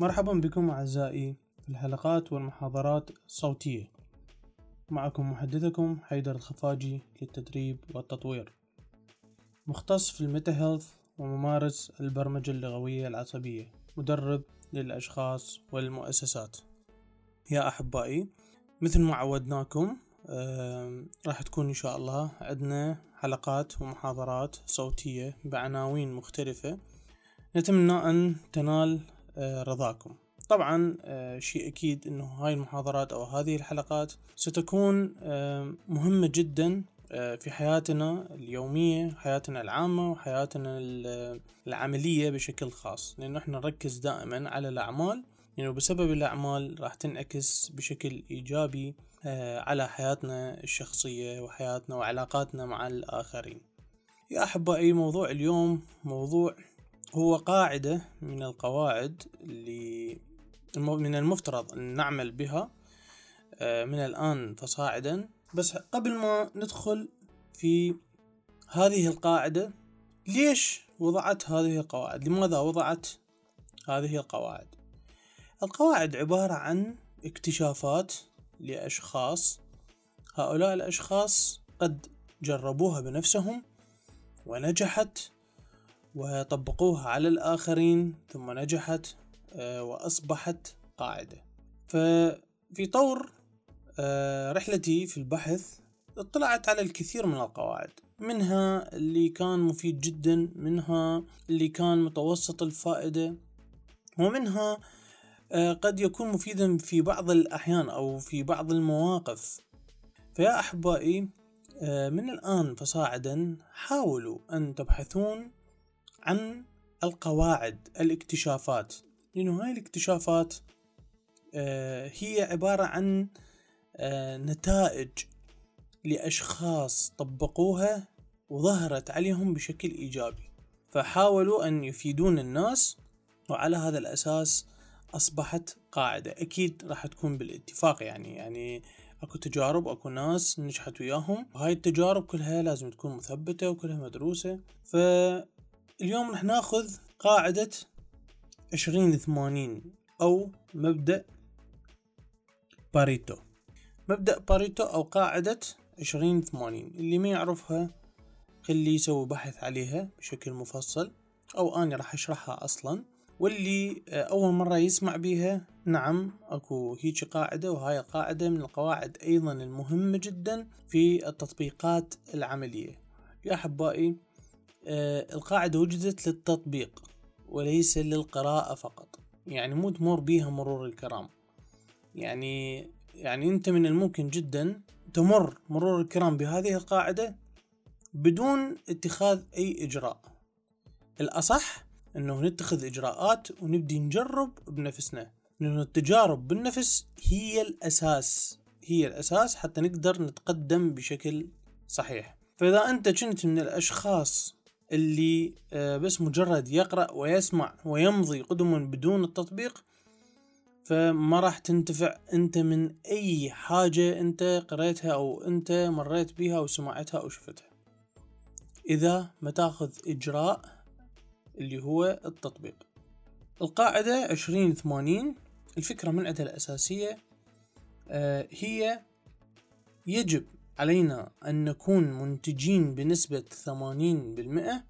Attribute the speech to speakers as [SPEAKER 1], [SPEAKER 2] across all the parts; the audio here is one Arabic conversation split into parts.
[SPEAKER 1] مرحبا بكم أعزائي في الحلقات والمحاضرات الصوتية. معكم محدثكم حيدر الخفاجي للتدريب والتطوير. مختص في الميتا هيلث وممارس البرمجة اللغوية العصبية. مدرب للأشخاص والمؤسسات. يا أحبائي مثل ما عودناكم راح تكون إن شاء الله عندنا حلقات ومحاضرات صوتية بعناوين مختلفة. نتمنى أن تنال رضاكم. طبعا آه، شيء أكيد أنه هاي المحاضرات أو هذه الحلقات ستكون مهمة جدا آه، في حياتنا اليومية حياتنا العامة وحياتنا العملية بشكل خاص. لأنه إحنا نركز دائما على الأعمال. لأنه يعني بسبب الأعمال راح تنعكس بشكل إيجابي على حياتنا الشخصية وحياتنا وعلاقاتنا مع الآخرين. يا أحبائي موضوع اليوم موضوع هو قاعدة من القواعد اللي من المفترض أن نعمل بها آه، من الآن فصاعدا. بس قبل ما ندخل في هذه القاعدة ليش وضعت هذه القواعد؟ لماذا وضعت هذه القواعد؟ القواعد عبارة عن اكتشافات لأشخاص. هؤلاء الأشخاص قد جربوها بنفسهم ونجحت وطبقوها على الآخرين ثم نجحت آه، وأصبحت قاعدة. ففي طور آه، رحلتي في البحث اطلعت على الكثير من القواعد منها اللي كان مفيد جدا منها اللي كان متوسط الفائدة ومنها آه، قد يكون مفيدا في بعض الأحيان أو في بعض المواقف. فيا أحبائي من الآن فصاعدا حاولوا أن تبحثون عن القواعد الاكتشافات. لأنه هاي الاكتشافات آه، هي عبارة عن آه، نتائج لأشخاص طبقوها وظهرت عليهم بشكل إيجابي. فحاولوا أن يفيدون الناس وعلى هذا الأساس أصبحت قاعدة. أكيد راح تكون بالاتفاق يعني يعني أكو تجارب أكو ناس نجحت وياهم. وهاي التجارب كلها لازم تكون مثبتة وكلها مدروسة. ف اليوم راح ناخذ قاعدة عشرين ثمانين أو مبدأ باريتو. مبدأ باريتو أو قاعدة عشرين ثمانين. اللي ما يعرفها خليه يسوي بحث عليها بشكل مفصل أو أنا راح أشرحها أصلا. واللي أول مرة يسمع بيها نعم أكو هيك قاعدة وهاي القاعدة من القواعد أيضا المهمة جدا في التطبيقات العملية. يا أحبائي القاعدة وجدت للتطبيق وليس للقراءة فقط. يعني مو تمر بيها مرور الكرام. يعني يعني أنت من الممكن جدا تمر مرور الكرام بهذه القاعدة بدون اتخاذ أي إجراء. الأصح أنه نتخذ إجراءات ونبدي نجرب بنفسنا لأنه التجارب بالنفس هي الأساس هي الأساس حتى نقدر نتقدم بشكل صحيح. فإذا أنت كنت من الأشخاص اللي آه، بس مجرد يقرأ ويسمع ويمضي قدما بدون التطبيق فما راح تنتفع أنت من أي حاجة أنت قريتها أو أنت مريت بها أو سمعتها أو شفتها. إذا ما تأخذ إجراء اللي هو التطبيق. القاعدة عشرين ثمانين الفكرة من عندها الأساسية آه، هي يجب علينا أن نكون منتجين بنسبة ثمانين بالمئة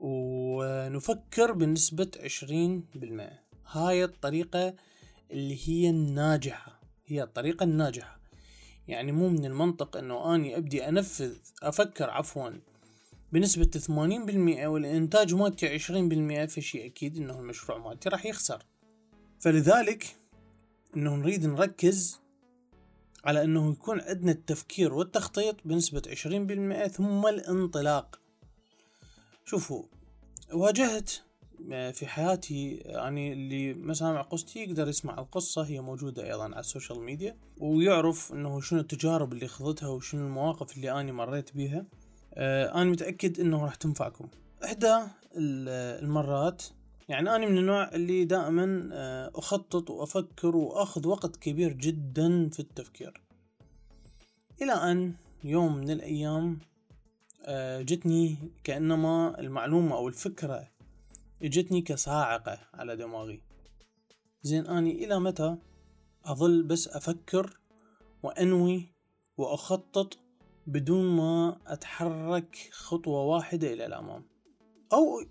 [SPEAKER 1] ونفكر بنسبة عشرين بالمئة. هاي الطريقة اللي هي الناجحة هي الطريقة الناجحة. يعني مو من المنطق إنه أني أبدي أنفذ أفكر عفوا بنسبة ثمانين بالمئة والإنتاج مالتي عشرين بالمئة فشي أكيد إنه المشروع مالتي راح يخسر. فلذلك إنه نريد نركز على أنه يكون عندنا التفكير والتخطيط بنسبة عشرين بالمئة ثم الانطلاق. شوفوا واجهت آه، في حياتي يعني اللي ما سامع قصتي يقدر يسمع القصة هي موجودة أيضا على ال social media ويعرف أنه شنو التجارب اللي خضتها وشنو المواقف اللي أنا مريت بيها. آه، أنا متأكد أنه راح تنفعكم. إحدى المرات يعني أنا من النوع اللي دائما آه، أخطط وأفكر وأخذ وقت كبير جدا في التفكير. إلى أن يوم من الأيام آه، جتني كأنما المعلومة أو الفكرة جتني كصاعقة على دماغي. زين أني إلى متى أظل بس أفكر وأنوي وأخطط بدون ما أتحرك خطوة واحدة إلى الأمام؟ أو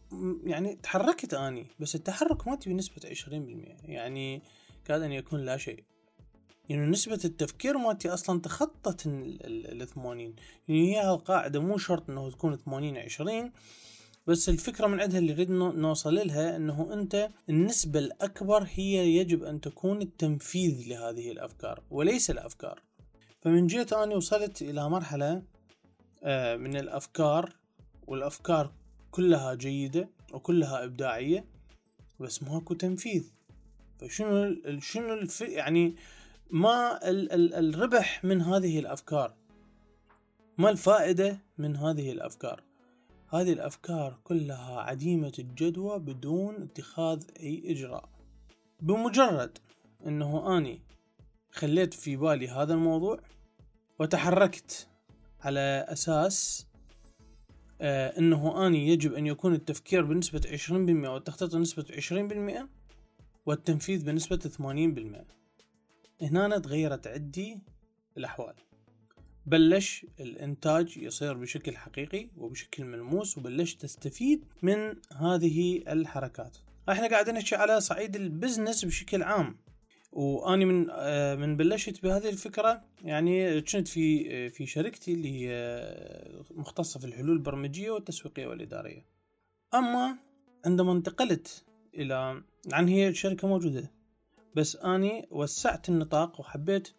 [SPEAKER 1] يعني تحركت أني بس التحرك مالتي عشرين بالمئة يعني كاد أن يكون لا شيء. يعني نسبة التفكير مالتي أصلا تخطت الثمانين. يعني هي القاعدة مو شرط إنه تكون ثمانين عشرين بس الفكرة من عندها اللي نريد نوصل لها إنه أنت النسبة الأكبر هي يجب أن تكون التنفيذ لهذه الأفكار وليس الأفكار. فمن جيت أني وصلت إلى مرحلة آه، من الأفكار والأفكار كلها جيدة وكلها إبداعية بس ماكو تنفيذ. فشنو شنو. يعني ما ال... ال... الربح من هذه الأفكار. ما الفائدة من هذه الأفكار؟ هذه الأفكار كلها عديمة الجدوى بدون اتخاذ أي إجراء. بمجرد أنه أني خليت في بالي هذا الموضوع وتحركت على أساس أنه أني يجب أن يكون التفكير بنسبة 20% والتخطيط بنسبة 20% والتنفيذ بنسبة 80% هنا تغيرت عندي الأحوال. بلش الإنتاج يصير بشكل حقيقي وبشكل ملموس وبلشت تستفيد من هذه الحركات. إحنا قاعدين نحكي على صعيد البزنس بشكل عام. وأني من آه، من بلشت بهذه الفكرة يعني كنت في آه، في شركتي اللي هي آه، مختصة في الحلول البرمجية والتسويقية والإدارية. أما عندما انتقلت إلى عن هي الشركة موجودة بس أني وسعت النطاق وحبيت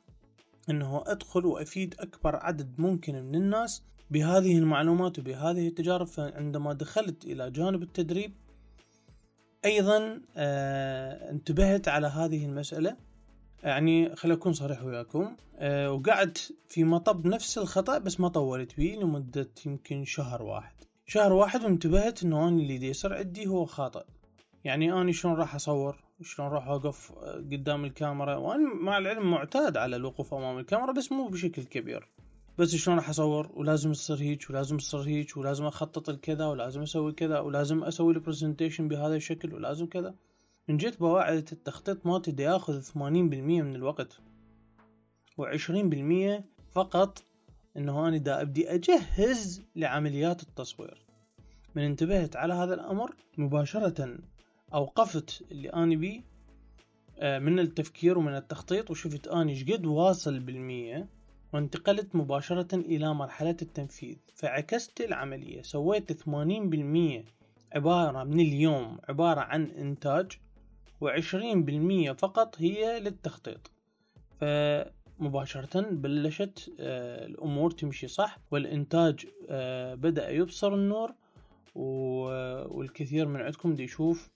[SPEAKER 1] إنه أدخل وأفيد أكبر عدد ممكن من الناس بهذه المعلومات وبهذه التجارب. فعندما دخلت إلى جانب التدريب أيضا آه انتبهت على هذه المسألة. يعني خلي أكون صريح وياكم. آه وقعدت في مطب نفس الخطأ بس ما طولت بيه لمدة يمكن شهر واحد. شهر واحد وانتبهت إنه أنا اللي يصير عندي هو خاطئ. يعني اني شلون راح أصور؟ شلون راح أوقف قدام الكاميرا؟ وأنا مع العلم معتاد على الوقوف أمام الكاميرا بس مو بشكل كبير. بس شلون راح أصور؟ ولازم تصير هيك ولازم تصير هيك ولازم أخطط الكذا ولازم أسوي كذا ولازم أسوي البرزنتيشن بهذا الشكل ولازم كذا. من جيت بواعد التخطيط مالتي دا ياخذ ثمانين بالمية من الوقت. وعشرين بالمية فقط إنه أنا دا أبدي أجهز لعمليات التصوير. من انتبهت على هذا الأمر؟ مباشرة أوقفت اللي اني بي آه، من التفكير ومن التخطيط وشفت اني شقد واصل بالمية. وانتقلت مباشرة إلى مرحلة التنفيذ فعكست العملية. سويت ثمانين بالمية عبارة من اليوم عبارة عن إنتاج وعشرين بالمية فقط هي للتخطيط. فمباشرة بلشت آه، الأمور تمشي صح والإنتاج آه، بدأ يبصر النور والكثير من عندكم دي يشوف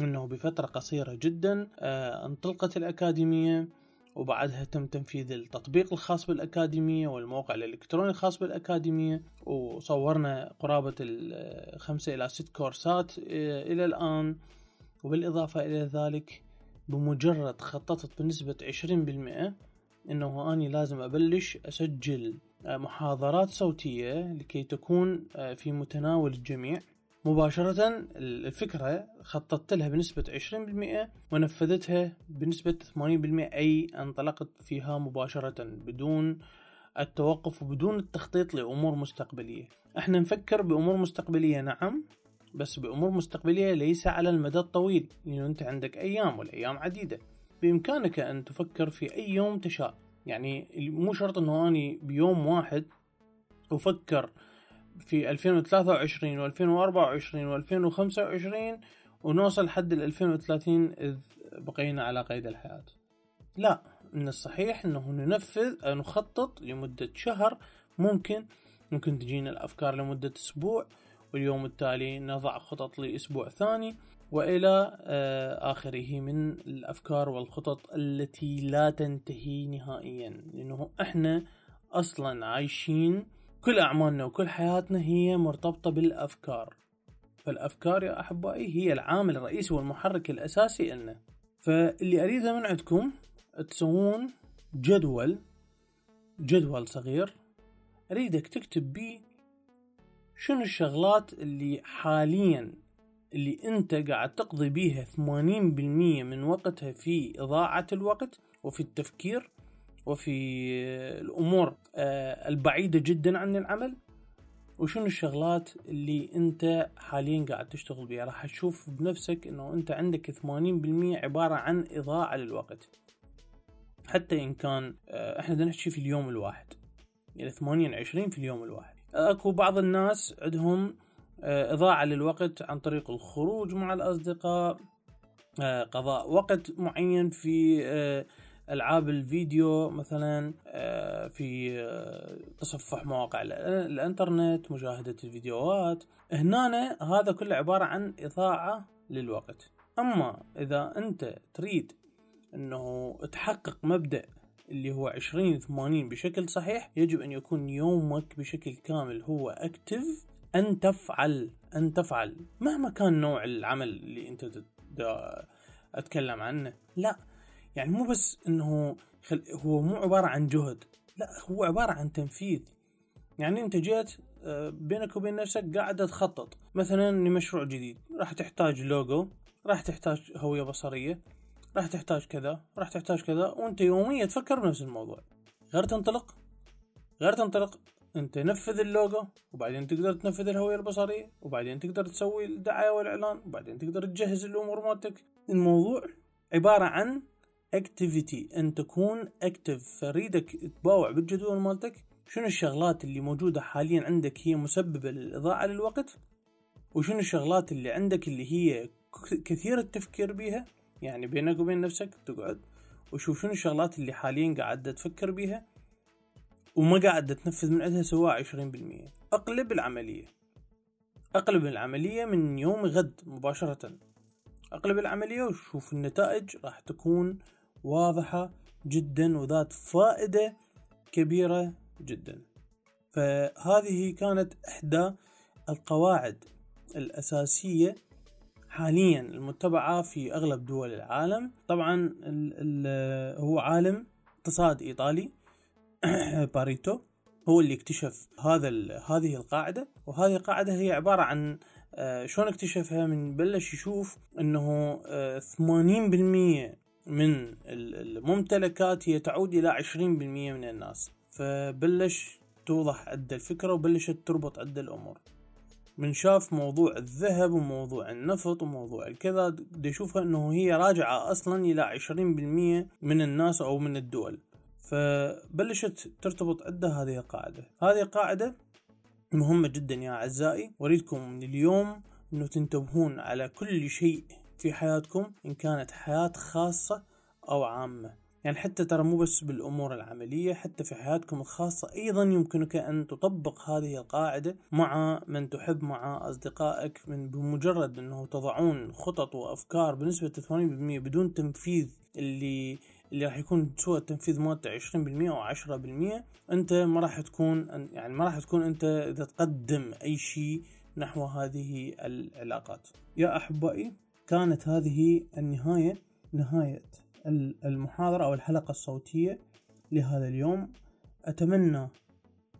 [SPEAKER 1] إنه بفترة قصيرة جدا آه، انطلقت الأكاديمية. وبعدها تم تنفيذ التطبيق الخاص بالأكاديمية والموقع الإلكتروني الخاص بالأكاديمية وصورنا قرابة الخمسة إلى ست كورسات آه، إلى الآن. وبالإضافة إلى ذلك بمجرد خططت بنسبة عشرين بالمئة إنه أني لازم أبلش أسجل آه، محاضرات صوتية لكي تكون في متناول الجميع. مباشرة الفكرة خططت لها بنسبة 20% ونفذتها بنسبة 80% أي انطلقت فيها مباشرة بدون التوقف وبدون التخطيط لأمور مستقبلية. إحنا نفكر بأمور مستقبلية نعم بس بأمور مستقبلية ليس على المدى الطويل لأنه أنت عندك أيام والأيام عديدة. بإمكانك أن تفكر في أي يوم تشاء. يعني مو شرط أنه أني بيوم واحد أفكر في 2023 و2024 و2025 ونوصل حد ال 2030 إذ بقينا على قيد الحياة. لا من الصحيح أنه ننفذ أو نخطط لمدة شهر. ممكن ممكن تجينا الأفكار لمدة أسبوع واليوم التالي نضع خطط لأسبوع ثاني وإلى آه، آخره من الأفكار والخطط التي لا تنتهي نهائيا. لأنه إحنا أصلا عايشين كل أعمالنا وكل حياتنا هي مرتبطة بالأفكار. فالأفكار يا أحبائي هي العامل الرئيسي والمحرك الأساسي لنا. فاللي أريده من عندكم تسوون جدول جدول صغير أريدك تكتب بيه شنو الشغلات اللي حاليا اللي أنت قاعد تقضي بيها 80% من وقتها في إضاعة الوقت وفي التفكير. وفي الأمور آه، البعيدة جدا عن العمل. وشنو الشغلات اللي أنت حاليا قاعد تشتغل بيها؟ راح تشوف بنفسك إنه أنت عندك 80% عبارة عن إضاعة للوقت. حتى إن كان آه، إحنا بدنا نحكي في اليوم الواحد. يعني 28 في اليوم الواحد. أكو بعض الناس عندهم آه، إضاعة للوقت عن طريق الخروج مع الأصدقاء آه، قضاء وقت معين في آه، ألعاب الفيديو مثلا في تصفح مواقع الإنترنت مشاهدة الفيديوهات. هنا هذا كله عبارة عن إضاعة للوقت. أما إذا أنت تريد أنه تحقق مبدأ اللي هو 20 80 بشكل صحيح يجب أن يكون يومك بشكل كامل هو أكتف. أن تفعل أن تفعل. مهما كان نوع العمل اللي أنت أتكلم عنه. لا. يعني مو بس أنه خل... هو مو عبارة عن جهد لا هو عبارة عن تنفيذ. يعني أنت جيت آه، بينك وبين نفسك قاعد تخطط. مثلا لمشروع جديد راح تحتاج لوجو راح تحتاج هوية بصرية راح تحتاج كذا راح تحتاج كذا وأنت يوميا تفكر بنفس الموضوع. غير تنطلق غير تنطلق أنت نفذ اللوجو وبعدين تقدر تنفذ الهوية البصرية وبعدين تقدر تسوي الدعاية والإعلان وبعدين تقدر تجهز الأمور مالتك. الموضوع عبارة عن activity أن تكون active فريدك تباوع بالجدول مالتك. شنو الشغلات اللي موجودة حاليا عندك هي مسببة للإضاعة للوقت؟ وشنو الشغلات اللي عندك اللي هي كثير التفكير بيها؟ يعني بينك وبين نفسك تقعد. وشوف شنو الشغلات اللي حاليا قاعد تفكر بيها. وما قاعد تنفذ من عندها سواء عشرين بالمية. أقلب العملية. أقلب العملية من يوم غد مباشرة. أقلب العملية وشوف النتائج راح تكون واضحة جدا وذات فائدة كبيرة جدا. فهذه كانت إحدى القواعد الأساسية حاليا المتبعة في أغلب دول العالم. طبعا هو عالم اقتصاد إيطالي باريتو هو اللي اكتشف هذا هذه القاعدة. وهذه القاعدة هي عبارة عن آه، شلون اكتشفها؟ من بلش يشوف إنه 80% آه، من الممتلكات هي تعود إلى 20% من الناس. فبلش توضح عدة الفكرة وبلشت تربط عدة الأمور. من شاف موضوع الذهب وموضوع النفط وموضوع الكذا دي يشوفها إنه هي راجعة أصلا إلى 20% من الناس أو من الدول. فبلشت ترتبط عندها هذه القاعدة. هذه القاعدة مهمة جدا يا أعزائي. وأريدكم اليوم أنه تنتبهون على كل شيء في حياتكم إن كانت حياة خاصة أو عامة. يعني حتى ترى مو بس بالأمور العملية حتى في حياتكم الخاصة أيضا يمكنك أن تطبق هذه القاعدة مع من تحب مع أصدقائك من بمجرد أنه تضعون خطط وأفكار بنسبة 80% بدون تنفيذ اللي اللي راح يكون سوى التنفيذ مالته 20% أو 10% أنت ما راح تكون يعني ما راح تكون أنت إذا تقدم أي شيء نحو هذه العلاقات. يا أحبائي كانت هذه النهاية نهاية المحاضرة أو الحلقة الصوتية لهذا اليوم. أتمنى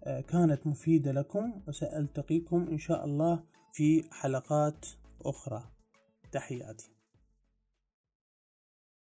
[SPEAKER 1] آه، كانت مفيدة لكم وسألتقيكم إن شاء الله في حلقات أخرى. تحياتي.